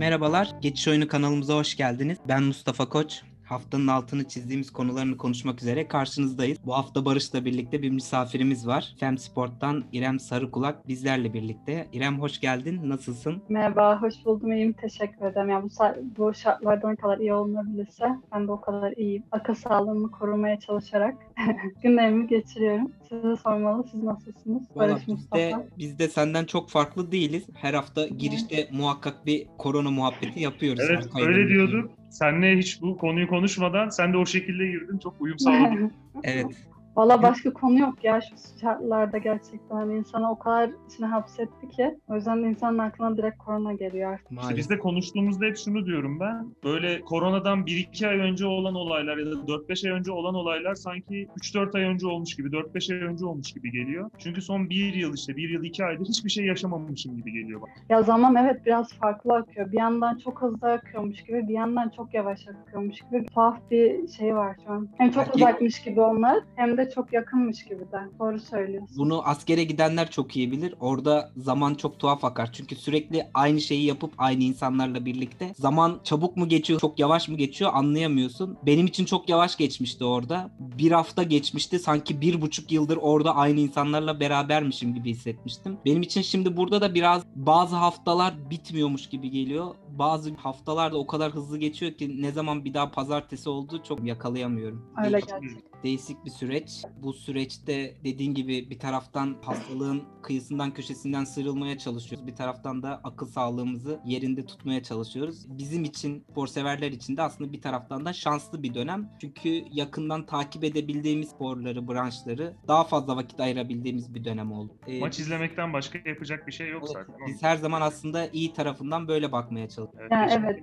Merhabalar, Geçiş Oyunu kanalımıza hoş geldiniz. Ben Mustafa Koç. Haftanın altını çizdiğimiz konularını konuşmak üzere karşınızdayız. Bu hafta Barış'la birlikte bir misafirimiz var. Fem Sport'tan İrem Sarıkulak bizlerle birlikte. İrem hoş geldin, nasılsın? Merhaba, hoş buldum. İyiyim, teşekkür ederim. Yani bu, bu şartlarda ne kadar iyi olunabilirse ben de o kadar iyiyim. Akıl sağlığımı korumaya çalışarak günlerimi geçiriyorum. Size sormalı, siz nasılsınız? Valla Barış biz Mustafa. de, biz de senden çok farklı değiliz. Her hafta girişte muhakkak bir korona muhabbeti yapıyoruz. Evet öyle diyorduk. Senle hiç bu konuyu konuşmadan sen de o şekilde girdin. Çok uyum sağladın. Evet. Valla başka konu yok ya şu şartlarda gerçekten. Hani insanı o kadar içine hapsetti ki. O yüzden insanın aklına direkt korona geliyor artık. İşte biz de konuştuğumuzda hep şunu diyorum ben. Böyle koronadan 1-2 ay önce olan olaylar ya da 4-5 ay önce olan olaylar sanki 3-4 ay önce olmuş gibi, 4-5 ay önce olmuş gibi geliyor. Çünkü son 1 yıl işte, 1 yıl 2 aydır hiçbir şey yaşamamışım gibi geliyor bana. Ya zaman evet biraz farklı akıyor. Bir yandan çok hızlı akıyormuş gibi, bir yandan çok yavaş akıyormuş gibi. Tuhaf bir şey var şu an. Hem çok uzakmış gibi onlar, hem de çok yakınmış gibi de. Doğru söylüyorsun. Bunu askere gidenler çok iyi bilir. Orada zaman çok tuhaf akar. Çünkü sürekli aynı şeyi yapıp aynı insanlarla birlikte. Zaman çabuk mu geçiyor, çok yavaş mı geçiyor anlayamıyorsun. Benim için çok yavaş geçmişti orada. Bir hafta geçmişti. Sanki bir buçuk yıldır orada aynı insanlarla berabermişim gibi hissetmiştim. Benim için şimdi burada da biraz bazı haftalar bitmiyormuş gibi geliyor. Bazı haftalar da o kadar hızlı geçiyor ki ne zaman bir daha pazartesi oldu çok yakalayamıyorum. Öyle gerçekten. Değişik bir süreç. Bu süreçte dediğin gibi bir taraftan hastalığın kıyısından köşesinden sıyrılmaya çalışıyoruz. Bir taraftan da akıl sağlığımızı yerinde tutmaya çalışıyoruz. Bizim için, spor severler için de aslında bir taraftan da şanslı bir dönem. Çünkü yakından takip edebildiğimiz sporları, branşları daha fazla vakit ayırabildiğimiz bir dönem oldu. Ee, Maç izlemekten başka yapacak bir şey yok evet, zaten. biz her zaman aslında iyi tarafından böyle bakmaya çalışıyoruz. Evet, Ya, evet.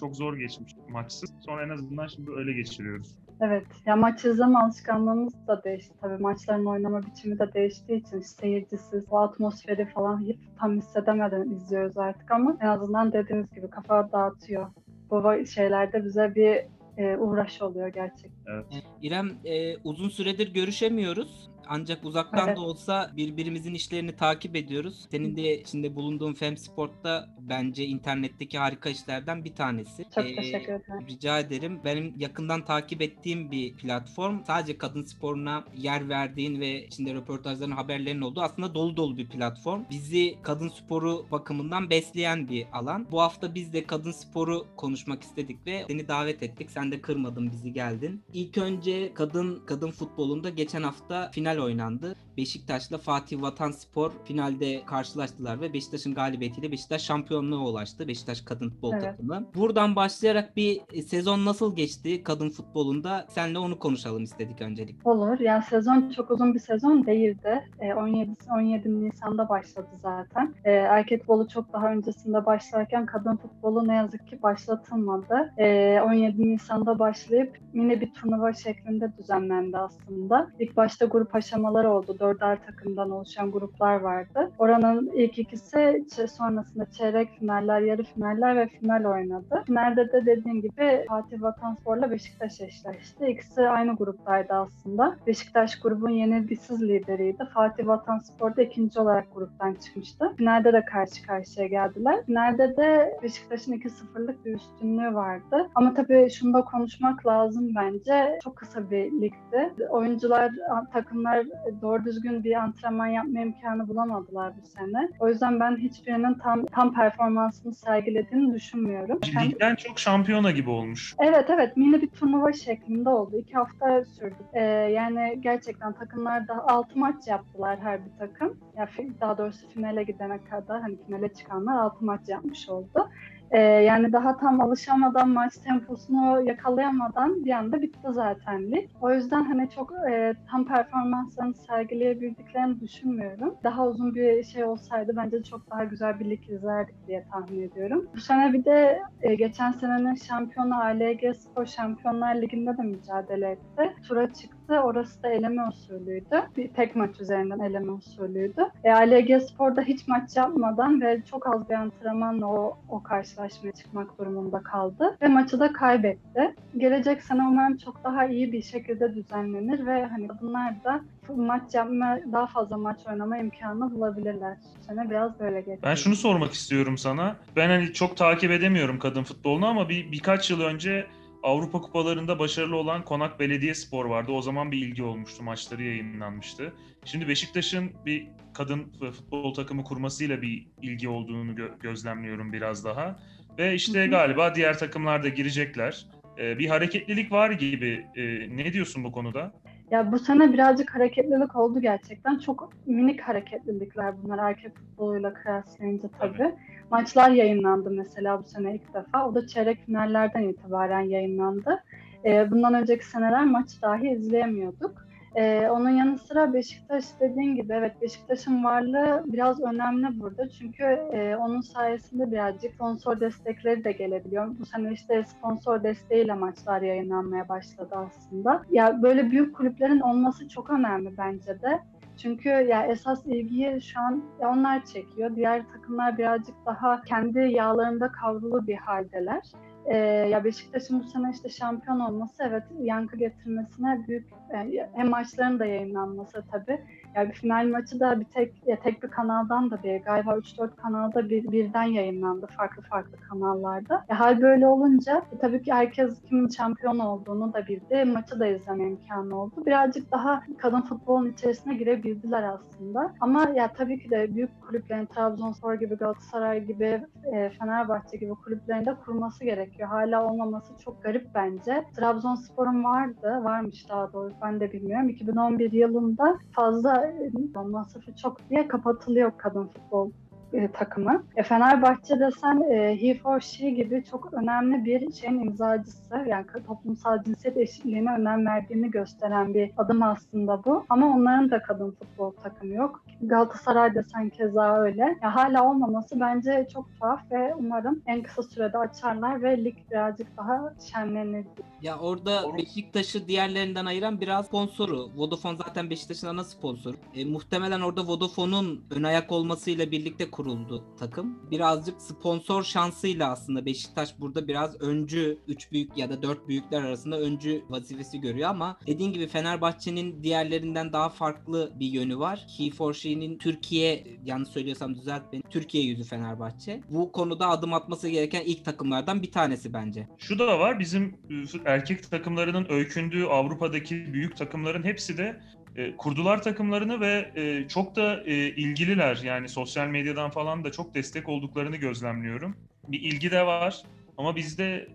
Çok zor geçmiş maçsız. Sonra en azından şimdi öyle geçiriyoruz. Evet. Ya maç izleme alışkanlığımız da değişti. Tabii maçların oynama biçimi de değiştiği için seyircisiz, o atmosferi falan hiç tam hissedemeden izliyoruz artık ama en azından dediğiniz gibi kafa dağıtıyor. Bu şeylerde bize bir e, uğraş oluyor gerçekten. Evet. İrem e, uzun süredir görüşemiyoruz. Ancak uzaktan Evet. da olsa birbirimizin işlerini takip ediyoruz. Senin de içinde bulunduğun Fem Sport'ta bence internetteki harika işlerden bir tanesi. Çok Ee, teşekkür ederim. Rica ederim. Benim yakından takip ettiğim bir platform. Sadece kadın sporuna yer verdiğin ve içinde röportajların, haberlerin olduğu aslında dolu dolu bir platform. Bizi kadın sporu bakımından besleyen bir alan. Bu hafta biz de kadın sporu konuşmak istedik ve seni davet ettik. Sen de kırmadın bizi geldin. İlk önce kadın kadın futbolunda geçen hafta final oynandı. Beşiktaş'la Fatih Vatan Spor finalde karşılaştılar ve Beşiktaş'ın galibiyetiyle Beşiktaş şampiyonluğa ulaştı. Beşiktaş kadın futbol Evet. takımı. Buradan başlayarak bir e, sezon nasıl geçti kadın futbolunda? Seninle onu konuşalım istedik öncelikle. Olur. Yani sezon çok uzun bir sezon değildi. E, 17 17 Nisan'da başladı zaten. E, erkek futbolu çok daha öncesinde başlarken kadın futbolu ne yazık ki başlatılmadı. E, 17 Nisan'da başlayıp yine bir turnuva şeklinde düzenlendi aslında. İlk başta grup aşamaları oldu. Dörder takımdan oluşan gruplar vardı. Oranın ilk ikisi sonrasında çeyrek finaller, yarı finaller ve final oynadı. Finalde de dediğim gibi Fatih Vatanspor'la Beşiktaş eşleşti. İkisi aynı gruptaydı aslında. Beşiktaş grubun yenilgisiz lideriydi. Fatih Vatanspor da ikinci olarak gruptan çıkmıştı. Finalde de karşı karşıya geldiler. Finalde de Beşiktaş'ın 2-0'lık bir üstünlüğü vardı. Ama tabii şunu da konuşmak lazım bence. Çok kısa bir ligdi. Oyuncular, takımlar doğru düzgün bir antrenman yapma imkanı bulamadılar bu sene. O yüzden ben hiçbirinin tam tam performansını sergilediğini düşünmüyorum. Ligden çok şampiyona gibi olmuş. Evet evet mini bir turnuva şeklinde oldu. İki hafta sürdü. Ee, yani gerçekten takımlar da 6 maç yaptılar her bir takım. Ya fi- daha doğrusu finale gidene kadar hani finale çıkanlar 6 maç yapmış oldu. Ee, yani daha tam alışamadan maç temposunu yakalayamadan bir anda bitti zaten lig. O yüzden hani çok e, tam performanslarını sergileyebildiklerini düşünmüyorum. Daha uzun bir şey olsaydı bence çok daha güzel bir lig izlerdik diye tahmin ediyorum. Bu sene bir de e, geçen senenin şampiyonu ALG Spor Şampiyonlar Ligi'nde de mücadele etti. Tura çıktı maçtı. Orası da eleme usulüydü. Bir tek maç üzerinden eleme usulüydü. E, ALG Spor'da hiç maç yapmadan ve çok az bir antrenmanla o, o karşılaşmaya çıkmak durumunda kaldı. Ve maçı da kaybetti. Gelecek sene umarım çok daha iyi bir şekilde düzenlenir ve hani bunlar da maç yapma, daha fazla maç oynama imkanı bulabilirler. Bu sene biraz böyle geçti. Ben şunu sormak istiyorum sana. Ben hani çok takip edemiyorum kadın futbolunu ama bir birkaç yıl önce Avrupa kupalarında başarılı olan Konak Belediyespor vardı. O zaman bir ilgi olmuştu. Maçları yayınlanmıştı. Şimdi Beşiktaş'ın bir kadın futbol takımı kurmasıyla bir ilgi olduğunu gö- gözlemliyorum biraz daha. Ve işte galiba diğer takımlar da girecekler. Ee, bir hareketlilik var gibi. Ee, ne diyorsun bu konuda? Ya bu sene birazcık hareketlilik oldu gerçekten. Çok minik hareketlilikler bunlar erkek futboluyla kıyaslayınca tabii. Maçlar yayınlandı mesela bu sene ilk defa. O da çeyrek finallerden itibaren yayınlandı. Ee, bundan önceki seneler maç dahi izleyemiyorduk. Ee, onun yanı sıra Beşiktaş dediğin gibi evet Beşiktaş'ın varlığı biraz önemli burada. Çünkü e, onun sayesinde birazcık sponsor destekleri de gelebiliyor. Bu sene işte sponsor desteğiyle maçlar yayınlanmaya başladı aslında. Ya böyle büyük kulüplerin olması çok önemli bence de. Çünkü ya esas ilgiyi şu an onlar çekiyor. Diğer takımlar birazcık daha kendi yağlarında kavrulu bir haldeler. Ee, ya Beşiktaş'ın bu sene işte şampiyon olması evet yankı getirmesine büyük e, hem maçların da yayınlanması tabii. Yani final maçı da bir tek ya tek bir kanaldan da değil galiba 3-4 kanalda bir, birden yayınlandı farklı farklı kanallarda. E, hal böyle olunca e, tabii ki herkes kimin şampiyon olduğunu da bildi. Maçı da izleme imkanı oldu. Birazcık daha kadın futbolun içerisine girebildiler aslında. Ama ya tabii ki de büyük kulüplerin Trabzonspor gibi Galatasaray gibi e, Fenerbahçe gibi kulüplerin de kurması gerekiyor. Hala olmaması çok garip bence. Trabzonspor'un vardı, varmış daha doğrusu ben de bilmiyorum. 2011 yılında fazla e, masrafı çok diye kapatılıyor kadın futbol e, takımı. E, Fenerbahçe desen e, He for She gibi çok önemli bir şeyin imzacısı. Yani toplumsal cinsiyet eşitliğine önem verdiğini gösteren bir adım aslında bu. Ama onların da kadın futbol takımı yok. Galatasaray desen keza öyle. Ya, hala olmaması bence çok tuhaf ve umarım en kısa sürede açarlar ve lig birazcık daha şenlenir. Ya orada Beşiktaş'ı diğerlerinden ayıran biraz sponsoru. Vodafone zaten Beşiktaş'ın ana sponsoru. E, muhtemelen orada Vodafone'un ön ayak olmasıyla birlikte kuruldu takım. Birazcık sponsor şansıyla aslında Beşiktaş burada biraz öncü 3 büyük ya da 4 büyükler arasında öncü vazifesi görüyor ama dediğin gibi Fenerbahçe'nin diğerlerinden daha farklı bir yönü var. He for She'nin Türkiye yanlış söylüyorsam düzelt beni. Türkiye yüzü Fenerbahçe. Bu konuda adım atması gereken ilk takımlardan bir tanesi bence. Şu da var bizim erkek takımlarının öykündüğü Avrupa'daki büyük takımların hepsi de e, kurdular takımlarını ve e, çok da e, ilgililer. Yani sosyal medyadan falan da çok destek olduklarını gözlemliyorum. Bir ilgi de var ama bizde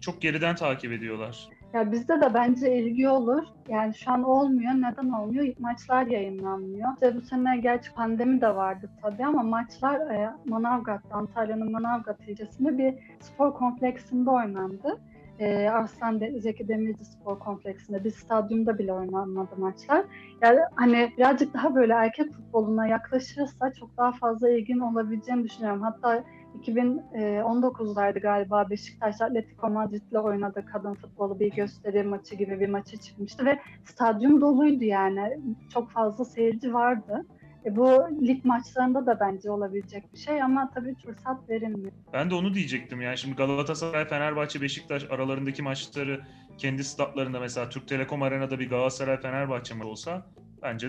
çok geriden takip ediyorlar. Ya bizde de bence ilgi olur. Yani şu an olmuyor. Neden olmuyor? Maçlar yayınlanmıyor. İşte bu sene gerçi pandemi de vardı tabii ama maçlar Manavgat'ta, Antalya'nın Manavgat ilçesinde bir spor kompleksinde oynandı. E, Arslan De- Zeki Demirci Spor Kompleksinde bir stadyumda bile oynanmadı maçlar. Yani hani birazcık daha böyle erkek futboluna yaklaşırsa çok daha fazla ilgin olabileceğini düşünüyorum. Hatta 2019'lardı galiba Beşiktaş Atletico Madrid'le oynadı kadın futbolu bir gösteri maçı gibi bir maça çıkmıştı ve stadyum doluydu yani. Çok fazla seyirci vardı. E bu lig maçlarında da bence olabilecek bir şey ama tabii fırsat verilmiyor. Ben de onu diyecektim yani şimdi Galatasaray, Fenerbahçe, Beşiktaş aralarındaki maçları kendi statlarında mesela Türk Telekom Arena'da bir Galatasaray Fenerbahçe maçı olsa bence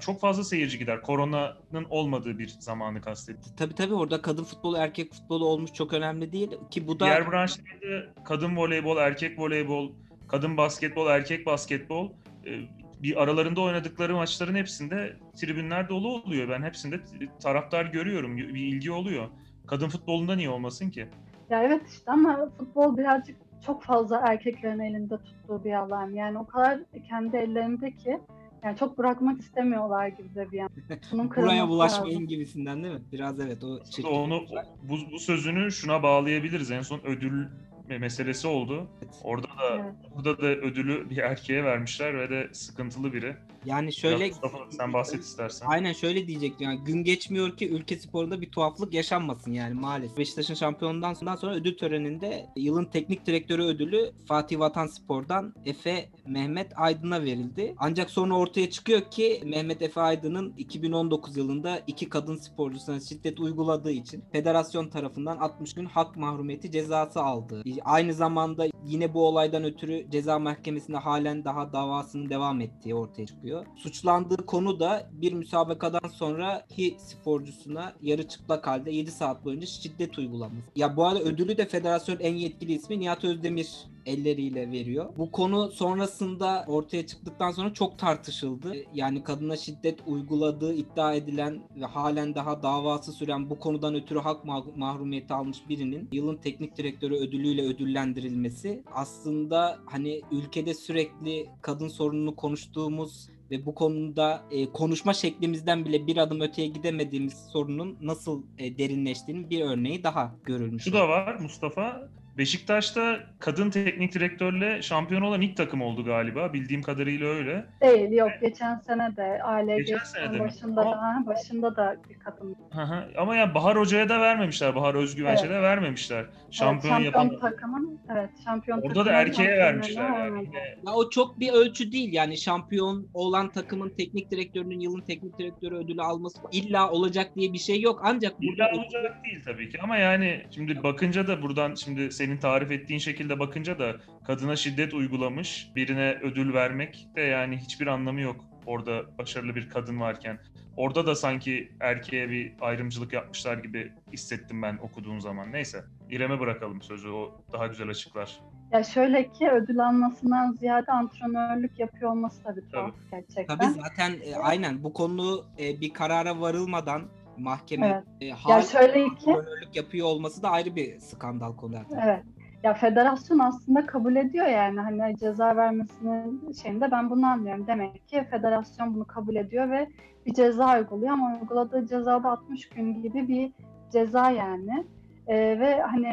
çok fazla seyirci gider. Koronanın olmadığı bir zamanı kastettim. Tabii tabii orada kadın futbolu, erkek futbolu olmuş çok önemli değil ki bu da Diğer branşlarda kadın voleybol, erkek voleybol, kadın basketbol, erkek basketbol bir aralarında oynadıkları maçların hepsinde tribünler dolu oluyor. Ben hepsinde taraftar görüyorum. Bir ilgi oluyor. Kadın futbolunda niye olmasın ki? Ya evet işte ama futbol birazcık çok fazla erkeklerin elinde tuttuğu bir alan. Yani o kadar kendi ellerinde ki yani çok bırakmak istemiyorlar gibi de bir an. Bunun Buraya bulaşmayın lazım. gibisinden değil mi? Biraz evet o işte onu bu, bu sözünü şuna bağlayabiliriz. En son ödül meselesi oldu. Orada da evet. burada da ödülü bir erkeğe vermişler ve de sıkıntılı biri. Yani şöyle Mustafa sen bahset istersen. Aynen şöyle diyecektim yani gün geçmiyor ki ülke sporunda bir tuhaflık yaşanmasın yani maalesef. Beşiktaş'ın şampiyonundan sonra ödül töreninde yılın teknik direktörü ödülü Fatih Vatan Spor'dan Efe Mehmet Aydın'a verildi. Ancak sonra ortaya çıkıyor ki Mehmet Efe Aydın'ın 2019 yılında iki kadın sporcusuna şiddet uyguladığı için federasyon tarafından 60 gün hak mahrumiyeti cezası aldı. Aynı zamanda yine bu olaydan ötürü ceza mahkemesinde halen daha davasının devam ettiği ortaya çıkıyor. Suçlandığı konu da bir müsabakadan sonra hi sporcusuna yarı çıplak halde 7 saat boyunca şiddet uygulaması. Ya bu arada ödülü de federasyon en yetkili ismi Nihat Özdemir elleriyle veriyor. Bu konu sonrasında ortaya çıktıktan sonra çok tartışıldı. Yani kadına şiddet uyguladığı iddia edilen ve halen daha davası süren bu konudan ötürü hak mahrumiyeti almış birinin yılın teknik direktörü ödülüyle ödüllendirilmesi aslında hani ülkede sürekli kadın sorununu konuştuğumuz ve bu konuda e, konuşma şeklimizden bile bir adım öteye gidemediğimiz sorunun nasıl e, derinleştiğinin bir örneği daha görülmüş. Şu da var Mustafa. Beşiktaş'ta kadın teknik direktörle şampiyon olan ilk takım oldu galiba. Bildiğim kadarıyla öyle. Değil yok geçen sene de ALG Geçen sene de mi? başında Ama- da başında da bir kadın. Hı hı. Ama yani Bahar Hoca'ya da vermemişler. Bahar Özgüvenç'e de vermemişler. Şampiyon evet, yapan. şampiyon takımın evet şampiyon Orada da erkeğe vermişler yani. Ya o çok bir ölçü değil yani şampiyon olan takımın teknik direktörünün yılın teknik direktörü ödülü alması illa olacak diye bir şey yok. Ancak burada İlla olacak değil tabii ki ama yani şimdi bakınca da buradan şimdi senin tarif ettiğin şekilde bakınca da kadına şiddet uygulamış birine ödül vermek de yani hiçbir anlamı yok orada başarılı bir kadın varken. Orada da sanki erkeğe bir ayrımcılık yapmışlar gibi hissettim ben okuduğum zaman. Neyse İrem'e bırakalım sözü o daha güzel açıklar. Ya şöyle ki ödül almasından ziyade antrenörlük yapıyor olması da bir tuhaf gerçekten. tabii zaten e, aynen bu konu e, bir karara varılmadan mahkeme Evet. e, Ya şöyle ki yapıyor olması da ayrı bir skandal konu zaten. Evet. Ya federasyon aslında kabul ediyor yani hani ceza vermesinin şeyinde ben bunu anlıyorum. Demek ki federasyon bunu kabul ediyor ve bir ceza uyguluyor ama uyguladığı cezada 60 gün gibi bir ceza yani. Ee, ve hani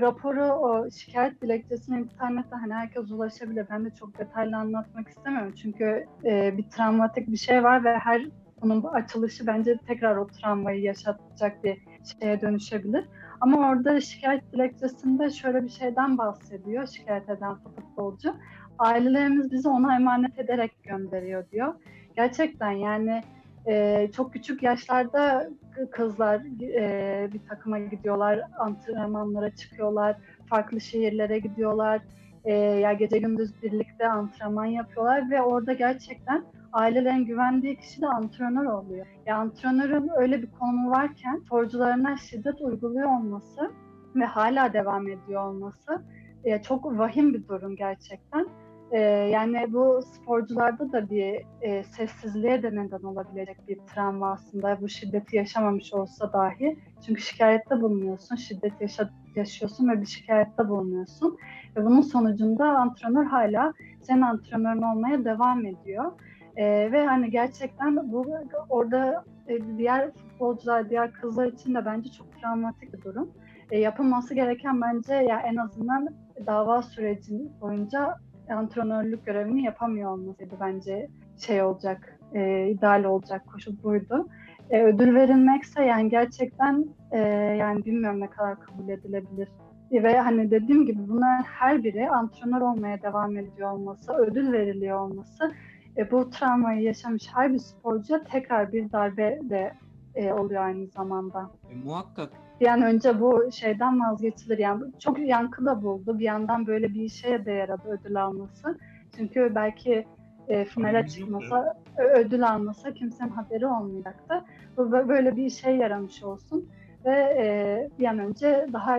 raporu o şikayet dilekçesine internette hani herkes ulaşabilir. Ben de çok detaylı anlatmak istemiyorum. Çünkü e, bir travmatik bir şey var ve her bunun açılışı bence tekrar o travmayı yaşatacak bir şeye dönüşebilir. Ama orada şikayet dilekçesinde şöyle bir şeyden bahsediyor şikayet eden futbolcu. Ailelerimiz bizi ona emanet ederek gönderiyor diyor. Gerçekten yani e, çok küçük yaşlarda kızlar e, bir takıma gidiyorlar, antrenmanlara çıkıyorlar, farklı şehirlere gidiyorlar. E, ya gece gündüz birlikte antrenman yapıyorlar ve orada gerçekten ailelerin güvendiği kişi de antrenör oluyor. Ya antrenörün öyle bir konumu varken sporcularına şiddet uyguluyor olması ve hala devam ediyor olması e, çok vahim bir durum gerçekten. E, yani bu sporcularda da bir e, sessizliğe de neden olabilecek bir travma aslında bu şiddeti yaşamamış olsa dahi. Çünkü şikayette bulunuyorsun, şiddet yaşa- yaşıyorsun ve bir şikayette bulunuyorsun. Ve bunun sonucunda antrenör hala senin antrenörün olmaya devam ediyor. Ee, ve hani gerçekten bu orada e, diğer futbolcular, diğer kızlar için de bence çok travmatik bir durum. E, yapılması gereken bence ya en azından dava süreci boyunca antrenörlük görevini yapamıyor olmasıydı bence şey olacak, e, ideal olacak koşul buydu. E, ödül verilmekse yani gerçekten e, yani bilmiyorum ne kadar kabul edilebilir. E, ve hani dediğim gibi bunların her biri antrenör olmaya devam ediyor olması, ödül veriliyor olması e, bu travmayı yaşamış her bir sporcuya tekrar bir darbe de e, oluyor aynı zamanda. E, muhakkak an önce bu şeyden vazgeçilir. Yani çok yankı da buldu. Bir yandan böyle bir işe de yaradı ödül alması. Çünkü belki e, finale çıkmasa, ödül almasa kimsenin haberi olmayacaktı. Bu bö- böyle bir işe yaramış olsun ve e, bir an önce daha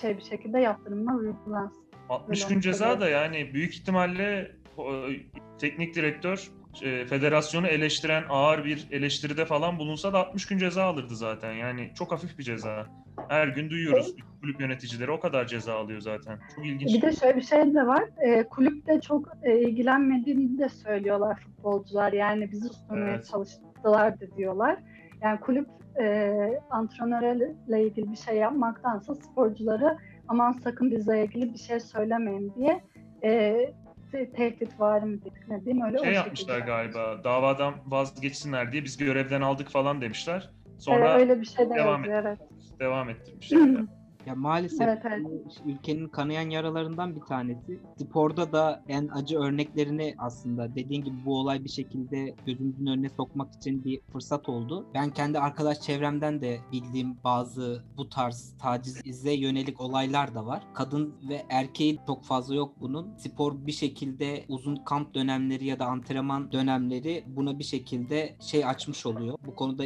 şey bir şekilde yaptırımlar uygulansın. 60 Öyle gün ceza da yani büyük ihtimalle teknik direktör e, federasyonu eleştiren ağır bir eleştiride falan bulunsa da 60 gün ceza alırdı zaten. Yani çok hafif bir ceza. Her gün duyuyoruz. Kulüp yöneticileri o kadar ceza alıyor zaten. Çok ilginç. Bir de şöyle bir şey de var. E, kulüpte çok e, ilgilenmediğini de söylüyorlar futbolcular. Yani bizi tutmaya Evet. çalıştılar da diyorlar. Yani kulüp e, antrenörle ilgili bir şey yapmaktansa sporcuları aman sakın bizle ilgili bir şey söylemeyin diye e, te- tehdit var mı diyeyim öyle Şey yapmışlar galiba. Davadan vazgeçsinler diye biz görevden aldık falan demişler. Evet, Sonra öyle bir şey de devam yazıyor evet. devam ettirmişler. Ya maalesef Evet, evet. ülkenin kanayan yaralarından bir tanesi. Sporda da en acı örneklerini aslında dediğin gibi bu olay bir şekilde gözümüzün önüne sokmak için bir fırsat oldu. Ben kendi arkadaş çevremden de bildiğim bazı bu tarz tacize yönelik olaylar da var. Kadın ve erkeği çok fazla yok bunun. Spor bir şekilde uzun kamp dönemleri ya da antrenman dönemleri buna bir şekilde şey açmış oluyor. Bu konuda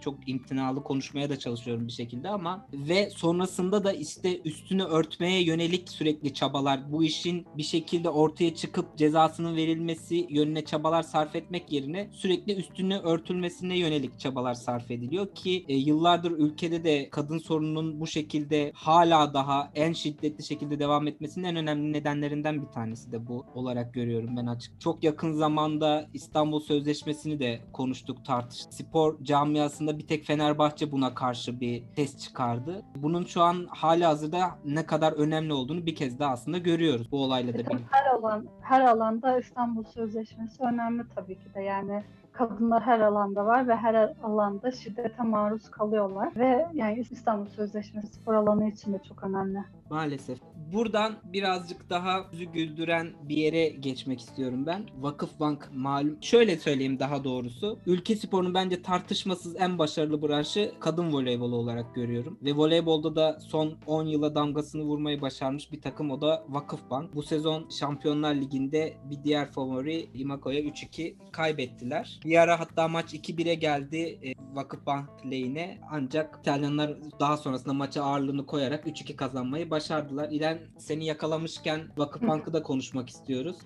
çok imtinalı konuşmaya da çalışıyorum bir şekilde ama ve sonrasında da işte üstünü örtmeye yönelik sürekli çabalar bu işin bir şekilde ortaya çıkıp cezasının verilmesi yönüne çabalar sarf etmek yerine sürekli üstünü örtülmesine yönelik çabalar sarf ediliyor ki e, yıllardır ülkede de kadın sorununun bu şekilde hala daha en şiddetli şekilde devam etmesinin en önemli nedenlerinden bir tanesi de bu olarak görüyorum ben açık. Çok yakın zamanda İstanbul Sözleşmesi'ni de konuştuk tartıştık. Spor camiasında bir tek Fenerbahçe buna karşı bir ses çıkardı. Bunun şu an hala hazırda ne kadar önemli olduğunu bir kez daha aslında görüyoruz bu olayla da birlikte. her alan her alanda İstanbul Sözleşmesi önemli tabii ki de yani kadınlar her alanda var ve her alanda şiddete maruz kalıyorlar ve yani İstanbul Sözleşmesi spor alanı için de çok önemli. Maalesef. Buradan birazcık daha yüzü güldüren bir yere geçmek istiyorum ben. Vakıfbank malum. Şöyle söyleyeyim daha doğrusu. Ülke sporunun bence tartışmasız en başarılı branşı kadın voleybolu olarak görüyorum. Ve voleybolda da son 10 yıla damgasını vurmayı başarmış bir takım o da Vakıfbank. Bu sezon Şampiyonlar Ligi'nde bir diğer favori Imako'ya 3-2 kaybettiler. Bir ara hatta maç 2-1'e geldi e, Vakıfbank lehine. Ancak İtalyanlar daha sonrasında maça ağırlığını koyarak 3-2 kazanmayı başardılar. İlen seni yakalamışken Vakıfbank'ı da konuşmak istiyoruz.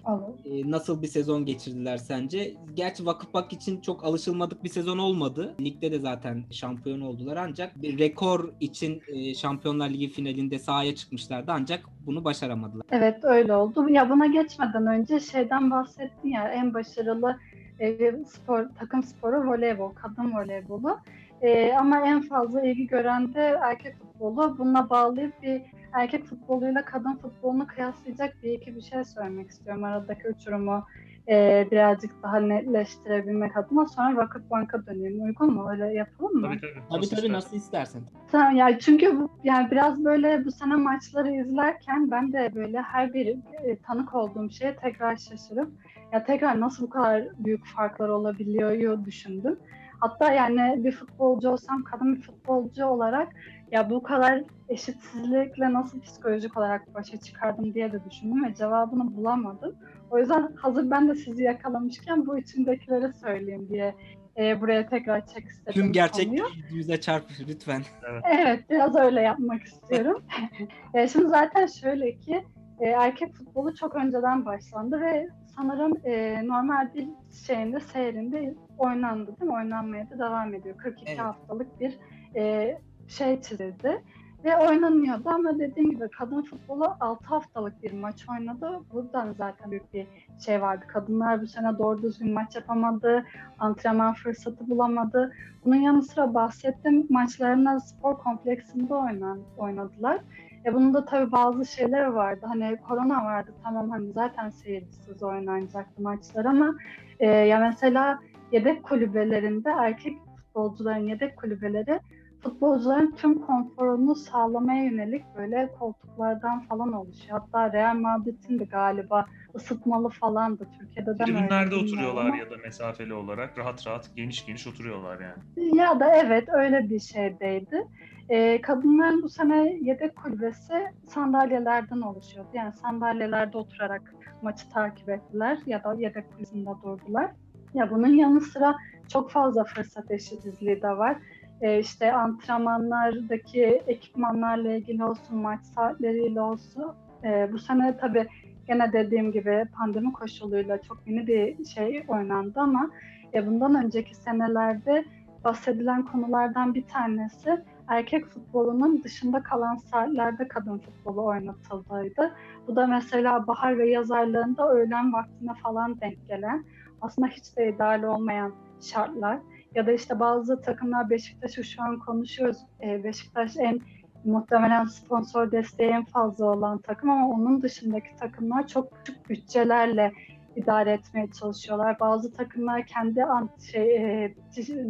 E, nasıl bir sezon geçirdiler sence? Gerçi Vakıfbank için çok alışılmadık bir sezon olmadı. Ligde de zaten şampiyon oldular ancak bir rekor için e, Şampiyonlar Ligi finalinde sahaya çıkmışlardı ancak bunu başaramadılar. Evet öyle oldu. Ya buna geçmeden önce şeyden bahsettin ya en başarılı e, spor takım sporu voleybol, kadın voleybolu. E, ama en fazla ilgi gören de erkek futbolu. Bununla bağlayıp bir erkek futboluyla kadın futbolunu kıyaslayacak bir iki bir şey söylemek istiyorum. Aradaki uçurumu e, birazcık daha netleştirebilmek adına. Sonra Vakıfbank'a döneyim. Uygun mu? Öyle yapalım mı? Tabii tabii. Tabii Nasıl tabii istersen. nasıl istersen. Tamam yani çünkü bu, yani biraz böyle bu sene maçları izlerken ben de böyle her bir e, tanık olduğum şeye tekrar şaşırıp ya tekrar nasıl bu kadar büyük farklar olabiliyor düşündüm. Hatta yani bir futbolcu olsam kadın bir futbolcu olarak ya bu kadar eşitsizlikle nasıl psikolojik olarak başa çıkardım diye de düşündüm ve cevabını bulamadım. O yüzden hazır ben de sizi yakalamışken bu içimdekileri söyleyeyim diye e, buraya tekrar çek istedim. Tüm gerçek konuyu. yüze çarp lütfen. Evet, biraz öyle yapmak istiyorum. E, Şimdi zaten şöyle ki e, erkek futbolu çok önceden başlandı ve sanırım e, normal dil şeyinde seyrinde oynandı değil mi? Oynanmaya da devam ediyor. 42 Evet. haftalık bir e, şey çizildi. Ve oynanıyordu ama dediğim gibi kadın futbolu 6 haftalık bir maç oynadı. Buradan zaten büyük bir şey vardı. Kadınlar bu sene doğru düzgün maç yapamadı. Antrenman fırsatı bulamadı. Bunun yanı sıra bahsettiğim maçlarına spor kompleksinde oynan, oynadılar. E bunun da tabii bazı şeyler vardı. Hani korona vardı tamam hani zaten seyircisiz oynanacaktı maçlar ama e, ya mesela yedek kulübelerinde erkek futbolcuların yedek kulübeleri futbolcuların tüm konforunu sağlamaya yönelik böyle koltuklardan falan oluşuyor. Hatta Real Madrid'in de galiba ısıtmalı falandı. Türkiye'de de Tribünlerde oturuyorlar ama. ya da mesafeli olarak rahat rahat geniş geniş oturuyorlar yani. Ya da evet öyle bir şeydeydi. Ee, kadınların bu sene yedek kulübesi sandalyelerden oluşuyordu. Yani sandalyelerde oturarak maçı takip ettiler ya da yedek kulübesinde durdular. Ya bunun yanı sıra çok fazla fırsat eşitsizliği de var. Ee, işte antrenmanlardaki ekipmanlarla ilgili olsun, maç saatleriyle olsun. Ee, bu sene tabii gene dediğim gibi pandemi koşuluyla çok yeni bir şey oynandı ama e, bundan önceki senelerde bahsedilen konulardan bir tanesi erkek futbolunun dışında kalan saatlerde kadın futbolu oynatıldıydı. Bu da mesela bahar ve yaz aylarında öğlen vaktine falan denk gelen aslında hiç de ideal olmayan şartlar. Ya da işte bazı takımlar Beşiktaş'ı şu an konuşuyoruz. Ee, Beşiktaş en muhtemelen sponsor desteği en fazla olan takım ama onun dışındaki takımlar çok küçük bütçelerle idare etmeye çalışıyorlar. Bazı takımlar kendi şey e,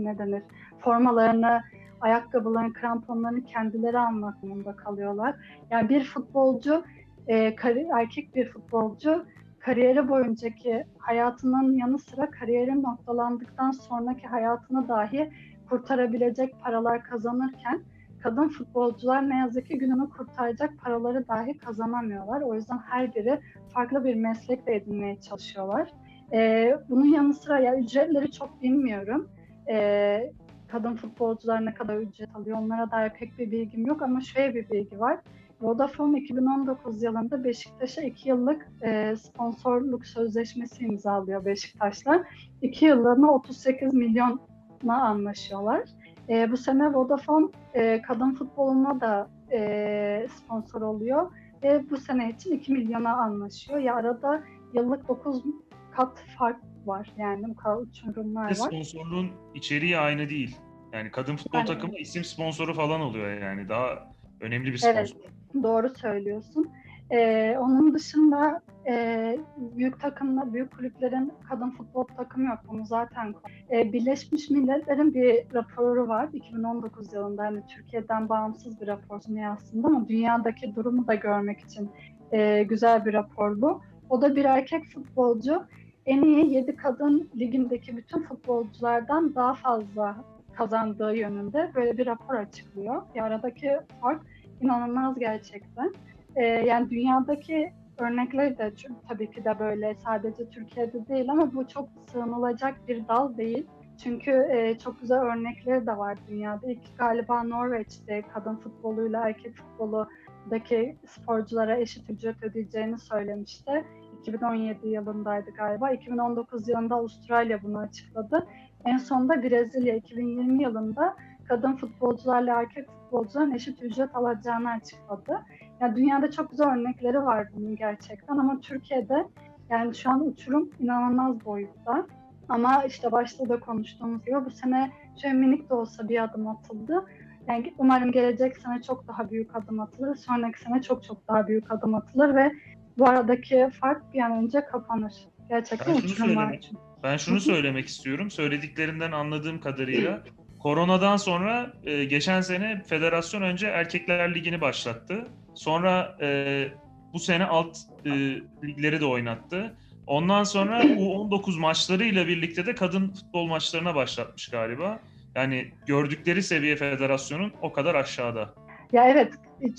ne denir formalarını, ayakkabılarını, kramponlarını kendileri almak durumunda kalıyorlar. Yani bir futbolcu e, erkek bir futbolcu kariyeri boyuncaki hayatının yanı sıra kariyerin noktalandıktan sonraki hayatını dahi kurtarabilecek paralar kazanırken kadın futbolcular ne yazık ki gününü kurtaracak paraları dahi kazanamıyorlar. O yüzden her biri farklı bir meslekle edinmeye çalışıyorlar. Ee, bunun yanı sıra ya ücretleri çok bilmiyorum. Ee, kadın futbolcular ne kadar ücret alıyor onlara dair pek bir bilgim yok ama şöyle bir bilgi var. Vodafone 2019 yılında Beşiktaş'a 2 yıllık e, sponsorluk sözleşmesi imzalıyor Beşiktaş'la. 2 yıllığına 38 milyona anlaşıyorlar. E, bu sene Vodafone e, kadın futboluna da e, sponsor oluyor ve bu sene için 2 milyona anlaşıyor. Ya arada yıllık 9 kat fark var yani bu kadar uçurumlar var. Sponsorluğun içeriği aynı değil. Yani kadın futbol Yani- takımı isim sponsoru falan oluyor yani. Daha önemli bir sponsor. Evet. Doğru söylüyorsun. Ee, onun dışında e, büyük takımlar, büyük kulüplerin kadın futbol takımı yok. Bunu zaten e, Birleşmiş Milletler'in bir raporu var. 2019 yılında hani Türkiye'den bağımsız bir rapor aslında ama dünyadaki durumu da görmek için e, güzel bir rapor bu. O da bir erkek futbolcu en iyi 7 kadın ligindeki bütün futbolculardan daha fazla kazandığı yönünde böyle bir rapor açıklıyor. Ya aradaki fark inanılmaz gerçekten. Ee, yani dünyadaki örnekleri de tabii ki de böyle sadece Türkiye'de değil ama bu çok sığınılacak bir dal değil. Çünkü e, çok güzel örnekleri de var dünyada. İlk galiba Norveç'te kadın futboluyla erkek futboludaki sporculara eşit ücret ödeyeceğini söylemişti. 2017 yılındaydı galiba. 2019 yılında Avustralya bunu açıkladı. En sonunda Brezilya 2020 yılında kadın futbolcularla erkek futbolcuların eşit ücret alacağını açıkladı. Yani dünyada çok güzel örnekleri var bunun gerçekten ama Türkiye'de yani şu an uçurum inanılmaz boyutta. Ama işte başta da konuştuğumuz gibi bu sene şöyle minik de olsa bir adım atıldı. Yani umarım gelecek sene çok daha büyük adım atılır. Sonraki sene çok çok daha büyük adım atılır ve bu aradaki fark bir an önce kapanır. Gerçekten Ben uçurum var çünkü. Ben şunu söylemek istiyorum. Söylediklerinden anladığım kadarıyla koronadan sonra e, geçen sene federasyon önce Erkekler Ligi'ni başlattı. Sonra e, bu sene alt e, ligleri de oynattı. Ondan sonra U19 maçlarıyla birlikte de kadın futbol maçlarına başlatmış galiba. Yani gördükleri seviye federasyonun o kadar aşağıda. Ya evet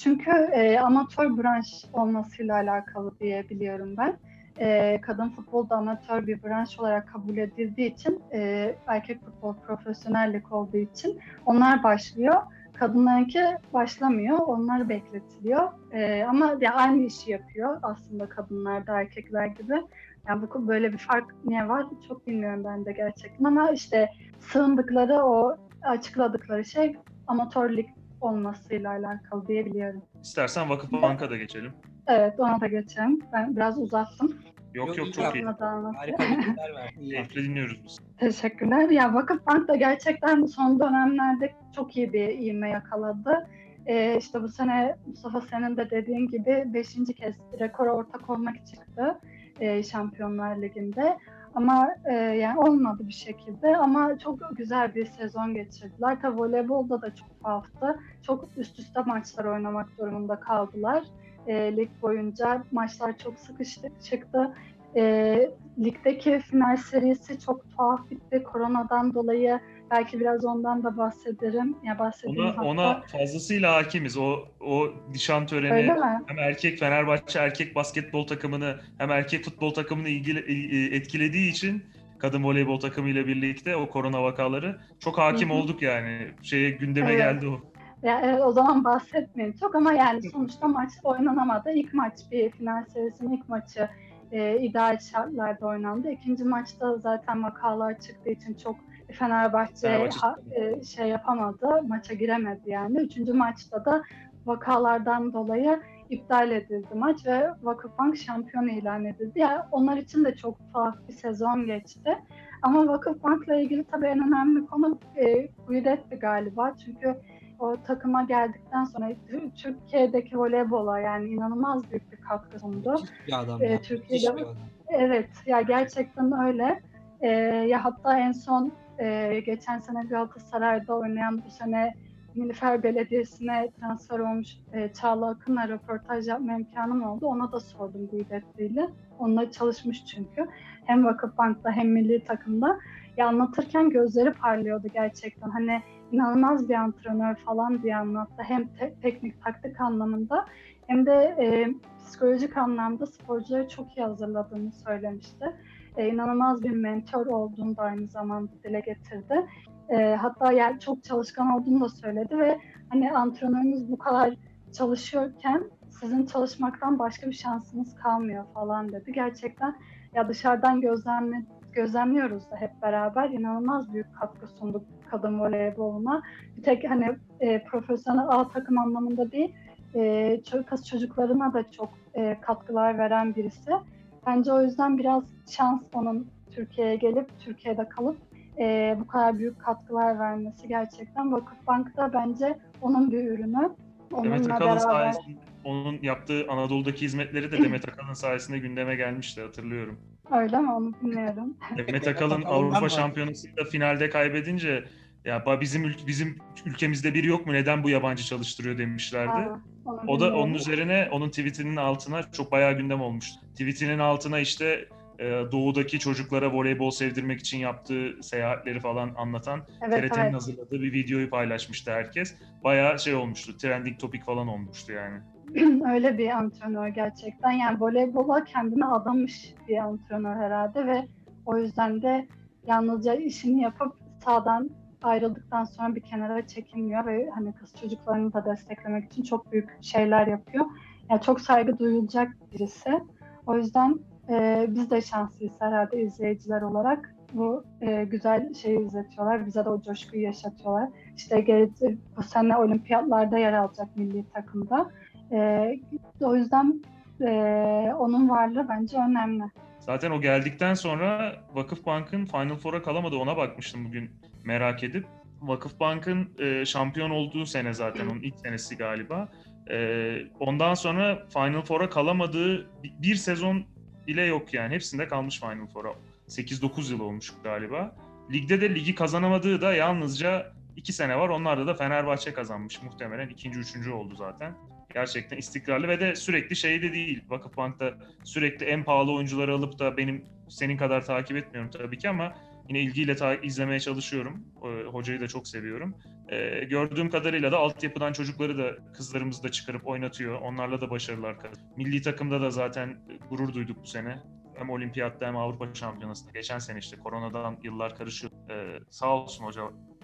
çünkü e, amatör branş olmasıyla alakalı diye biliyorum ben. E, kadın futbol da amatör bir branş olarak kabul edildiği için e, erkek futbol profesyonellik olduğu için onlar başlıyor. Kadınlarınki başlamıyor, onlar bekletiliyor. E, ama ya aynı işi yapıyor aslında kadınlar da erkekler gibi. Yani bu böyle bir fark niye var çok bilmiyorum ben de gerçekten ama işte sığındıkları o açıkladıkları şey amatörlük olmasıyla alakalı diyebiliyorum. İstersen Vakıfbank'a da geçelim. Evet ona da geçelim. Ben biraz uzattım. Yok Yok, yok çok iyi. Harika bilgiler verdin. Keyifle dinliyoruz biz. Teşekkürler. Ya Vakıfbank da gerçekten son dönemlerde çok iyi bir ivme yakaladı. Ee, işte bu sene Mustafa senin de dediğin gibi 5. kez rekora ortak olmak çıktı e, Şampiyonlar Ligi'nde. Ama e, yani olmadı bir şekilde ama çok güzel bir sezon geçirdiler. Tabii voleybolda da çok tuhaftı. Çok üst üste maçlar oynamak durumunda kaldılar. E, lig boyunca maçlar çok sıkıştı çıktı. E, ligdeki final serisi çok tuhaf bitti. Koronadan dolayı belki biraz ondan da bahsederim. Ya bahsedeyim Ona, hatta. ona fazlasıyla hakimiz. O o nişan töreni hem erkek Fenerbahçe erkek basketbol takımını hem erkek futbol takımını ilgili, e, etkilediği için kadın voleybol takımıyla birlikte o korona vakaları çok hakim Hı hı. olduk yani. Şeye gündeme Evet. geldi o. Ya, evet, o zaman bahsetmeyeyim çok ama yani sonuçta maç oynanamadı. İlk maç bir final serisinin ilk maçı e, ideal şartlarda oynandı. İkinci maçta zaten vakalar çıktığı için çok Fenerbahçe, Fenerbahçe ha- e, şey yapamadı, maça giremedi yani. Üçüncü maçta da vakalardan dolayı iptal edildi maç ve Vakıfbank şampiyon ilan edildi. Yani onlar için de çok tuhaf bir sezon geçti. Ama Vakıfbank'la ilgili tabii en önemli konu e, Guidetti galiba. Çünkü o takıma geldikten sonra Türkiye'deki voleybola yani inanılmaz büyük bir katkı sundu. Müthiş bir adam. Ee, ya, Türkiye'de- bir adam. Evet ya gerçekten öyle. Ee, ya hatta en son e, geçen sene Galatasaray'da oynayan bu sene Nilüfer Belediyesi'ne transfer olmuş e, Çağla Akın'la röportaj yapma imkanım oldu. Ona da sordum Guidetti'yle. Onunla çalışmış çünkü. Hem Vakıfbank'ta hem milli takımda. Ya anlatırken gözleri parlıyordu gerçekten. Hani inanılmaz bir antrenör falan diye anlattı. Hem te- teknik taktik anlamında hem de e, psikolojik anlamda sporcuları çok iyi hazırladığını söylemişti. E, inanılmaz bir mentor olduğunu da aynı zamanda dile getirdi. E, hatta yani çok çalışkan olduğunu da söyledi ve hani antrenörünüz bu kadar çalışıyorken sizin çalışmaktan başka bir şansınız kalmıyor falan dedi. Gerçekten ya dışarıdan gözlemle, gözlemliyoruz da hep beraber inanılmaz büyük katkı sunduk kadın voleyboluna. Bir tek hani e, profesyonel A takım anlamında değil, e, kız çocuklarına da çok e, katkılar veren birisi. Bence o yüzden biraz şans onun Türkiye'ye gelip Türkiye'de kalıp e, bu kadar büyük katkılar vermesi gerçekten Vakıfbank'ta bence onun bir ürünü. Demet Onunla Akalın beraber sayesinde onun yaptığı Anadolu'daki hizmetleri de Demet Akalın sayesinde gündeme gelmişti hatırlıyorum. öyle mi onu bilmiyorum. Demet Akalın Avrupa. Şampiyonası'nda finalde kaybedince ya bizim ül- bizim ülkemizde biri yok mu neden bu yabancı çalıştırıyor demişlerdi. Onu O da onun üzerine onun tweetinin altına çok bayağı gündem olmuştu. Tweetinin altına işte e, doğudaki çocuklara voleybol sevdirmek için yaptığı seyahatleri falan anlatan evet, TRT'nin evet. hazırladığı bir videoyu paylaşmıştı herkes. Bayağı şey olmuştu, trending topic falan olmuştu yani. öyle bir antrenör gerçekten. Yani voleybola kendine adamış bir antrenör herhalde ve o yüzden de yalnızca işini yapıp sağdan ayrıldıktan sonra bir kenara çekilmiyor ve hani kız çocuklarını da desteklemek için çok büyük şeyler yapıyor. Yani çok saygı duyulacak birisi. O yüzden e, biz de şanslıyız herhalde izleyiciler olarak. Bu e, güzel şeyi izletiyorlar. Bize de o coşkuyu yaşatıyorlar. İşte gelecek, bu sene olimpiyatlarda yer alacak milli takımda. E, o yüzden e, onun varlığı bence önemli. Zaten o geldikten sonra Vakıfbank'ın Final Four'a kalamadı ona bakmıştım bugün merak edip. Vakıfbank'ın e, şampiyon olduğu sene zaten onun ilk senesi galiba. E, ondan sonra Final Four'a kalamadığı bir, sezon bile yok yani. Hepsinde kalmış Final Four'a. 8-9 yıl olmuş galiba. Ligde de ligi kazanamadığı da yalnızca iki sene var. Onlarda da Fenerbahçe kazanmış muhtemelen. ikinci, üçüncü oldu zaten. Gerçekten istikrarlı ve de sürekli şey de değil. Vakıfbank'ta sürekli en pahalı oyuncuları alıp da benim senin kadar takip etmiyorum tabii ki ama yine ilgiyle ta- izlemeye çalışıyorum. Ee, hocayı da çok seviyorum. Ee, gördüğüm kadarıyla da altyapıdan çocukları da kızlarımızı da çıkarıp oynatıyor. Onlarla da başarılar kazanıyor. Milli takımda da zaten gurur duyduk bu sene. Hem olimpiyatta hem Avrupa Şampiyonası'nda. Geçen sene işte koronadan yıllar karışıyor. Ee, sağ olsun hoca.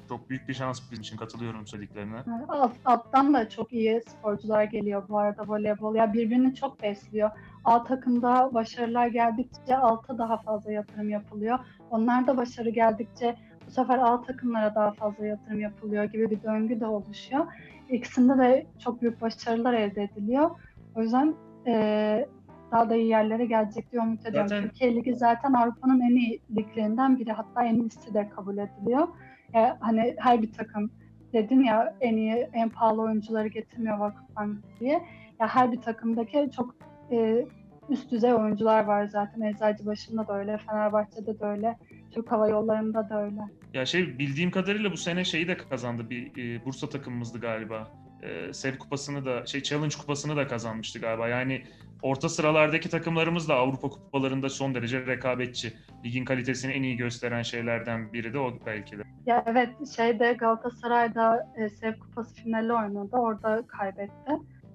Çok büyük bir şans bizim için katılıyorum söylediklerine. Alt, alttan da çok iyi sporcular geliyor bu arada voleybol. Ya birbirini çok besliyor. A takımda başarılar geldikçe alta daha fazla yatırım yapılıyor. Onlar da başarı geldikçe bu sefer A takımlara daha fazla yatırım yapılıyor gibi bir döngü de oluşuyor. İkisinde de çok büyük başarılar elde ediliyor. O yüzden eee, daha da iyi yerlere gelecek diye umut ediyorum. Zaten- Türkiye Ligi zaten Avrupa'nın en iyi liglerinden biri. Hatta en iyisi de kabul ediliyor. Ya, hani her bir takım dedin ya en iyi, en pahalı oyuncuları getirmiyor Vakıfbank diye. Ya her bir takımdaki çok e, üst düzey oyuncular var zaten. Eczacıbaşı'nda da öyle, Fenerbahçe'de de öyle, Türk Hava Yolları'nda da öyle. Ya şey bildiğim kadarıyla bu sene şeyi de kazandı bir e, Bursa takımımızdı galiba. E, Sev kupasını da şey Challenge kupasını da kazanmıştı galiba. Yani orta sıralardaki takımlarımız da Avrupa kupalarında son derece rekabetçi. Ligin kalitesini en iyi gösteren şeylerden biri de o belki de. Ya evet şeyde Galatasaray'da e, Sev Kupası finali oynadı. Orada kaybetti.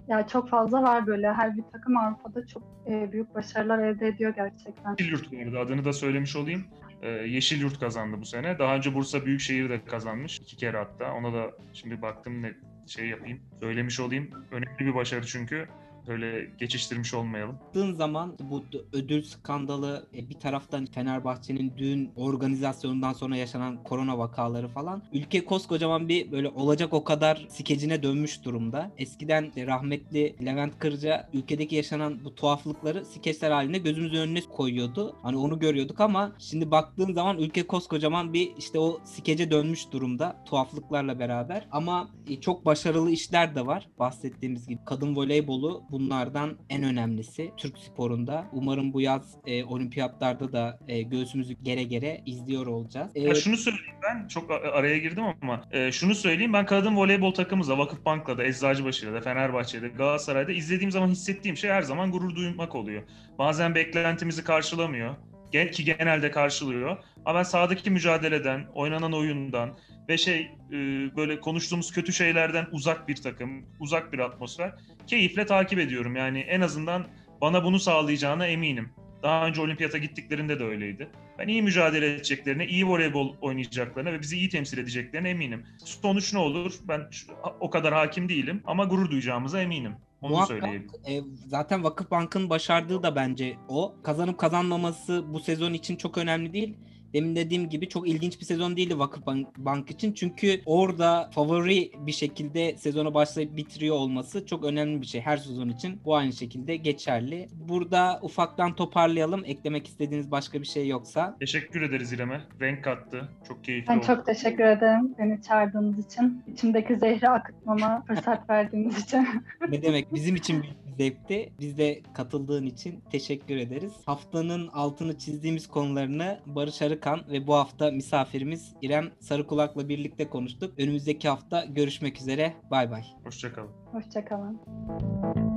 Ya çok fazla var böyle. Her bir takım Avrupa'da çok e, büyük başarılar elde ediyor gerçekten. Yeşil Yurt bu arada adını da söylemiş olayım. E, Yeşil Yurt kazandı bu sene. Daha önce Bursa Büyükşehir de kazanmış. iki kere hatta. Ona da şimdi baktım ne şey yapayım. Söylemiş olayım. Önemli bir başarı çünkü. Öyle geçiştirmiş olmayalım. baktığın zaman bu ödül skandalı e, bir taraftan Fenerbahçe'nin dün organizasyonundan sonra yaşanan korona vakaları falan ülke koskocaman bir böyle olacak o kadar skecine dönmüş durumda. Eskiden rahmetli Levent Kırca ülkedeki yaşanan bu tuhaflıkları skeçler halinde gözümüzün önüne koyuyordu. Hani onu görüyorduk ama şimdi baktığın zaman ülke koskocaman bir işte o skece dönmüş durumda tuhaflıklarla beraber. Ama e, çok başarılı işler de var bahsettiğimiz gibi. Kadın voleybolu bunlardan en önemlisi Türk sporunda. Umarım bu yaz e, olimpiyatlarda da e, göğsümüzü gere gere izliyor olacağız. E, Ya şunu söyleyeyim ben çok araya girdim ama e, şunu söyleyeyim ben kadın voleybol takımımızla Vakıfbank'la da Eczacıbaşı'yla da Fenerbahçe'de Galatasaray'da izlediğim zaman hissettiğim şey her zaman gurur duymak oluyor. Bazen beklentimizi karşılamıyor. Gel ki genelde karşılıyor. Ama ben sahadaki mücadeleden, oynanan oyundan ve şey e, böyle konuştuğumuz kötü şeylerden uzak bir takım, uzak bir atmosfer keyifle takip ediyorum. Yani en azından bana bunu sağlayacağına eminim. Daha önce olimpiyata gittiklerinde de öyleydi. Ben iyi mücadele edeceklerine, iyi voleybol oynayacaklarına ve bizi iyi temsil edeceklerine eminim. Sonuç ne olur? Ben o kadar hakim değilim ama gurur duyacağımıza eminim. Onu Muhakkak söyleyeyim. e, zaten Vakıfbank'ın başardığı da bence o. Kazanıp kazanmaması bu sezon için çok önemli değil. Demin dediğim gibi çok ilginç bir sezon değildi Vakıfbank Bank için. Çünkü orada favori bir şekilde sezona başlayıp bitiriyor olması çok önemli bir şey. Her sezon için bu aynı şekilde geçerli. Burada ufaktan toparlayalım. Eklemek istediğiniz başka bir şey yoksa. Teşekkür ederiz İrem'e. Renk kattı. Çok keyifli Ben oldu. çok teşekkür ederim beni çağırdığınız için. İçimdeki zehri akıtmama fırsat verdiğiniz için. ne demek bizim için bir zevkti. Biz de katıldığın için teşekkür ederiz. Haftanın altını çizdiğimiz konularını Barış Arıkan ve bu hafta misafirimiz İrem Sarıkulak'la birlikte konuştuk. Önümüzdeki hafta görüşmek üzere. Bay bay. Hoşçakalın. Hoşçakalın.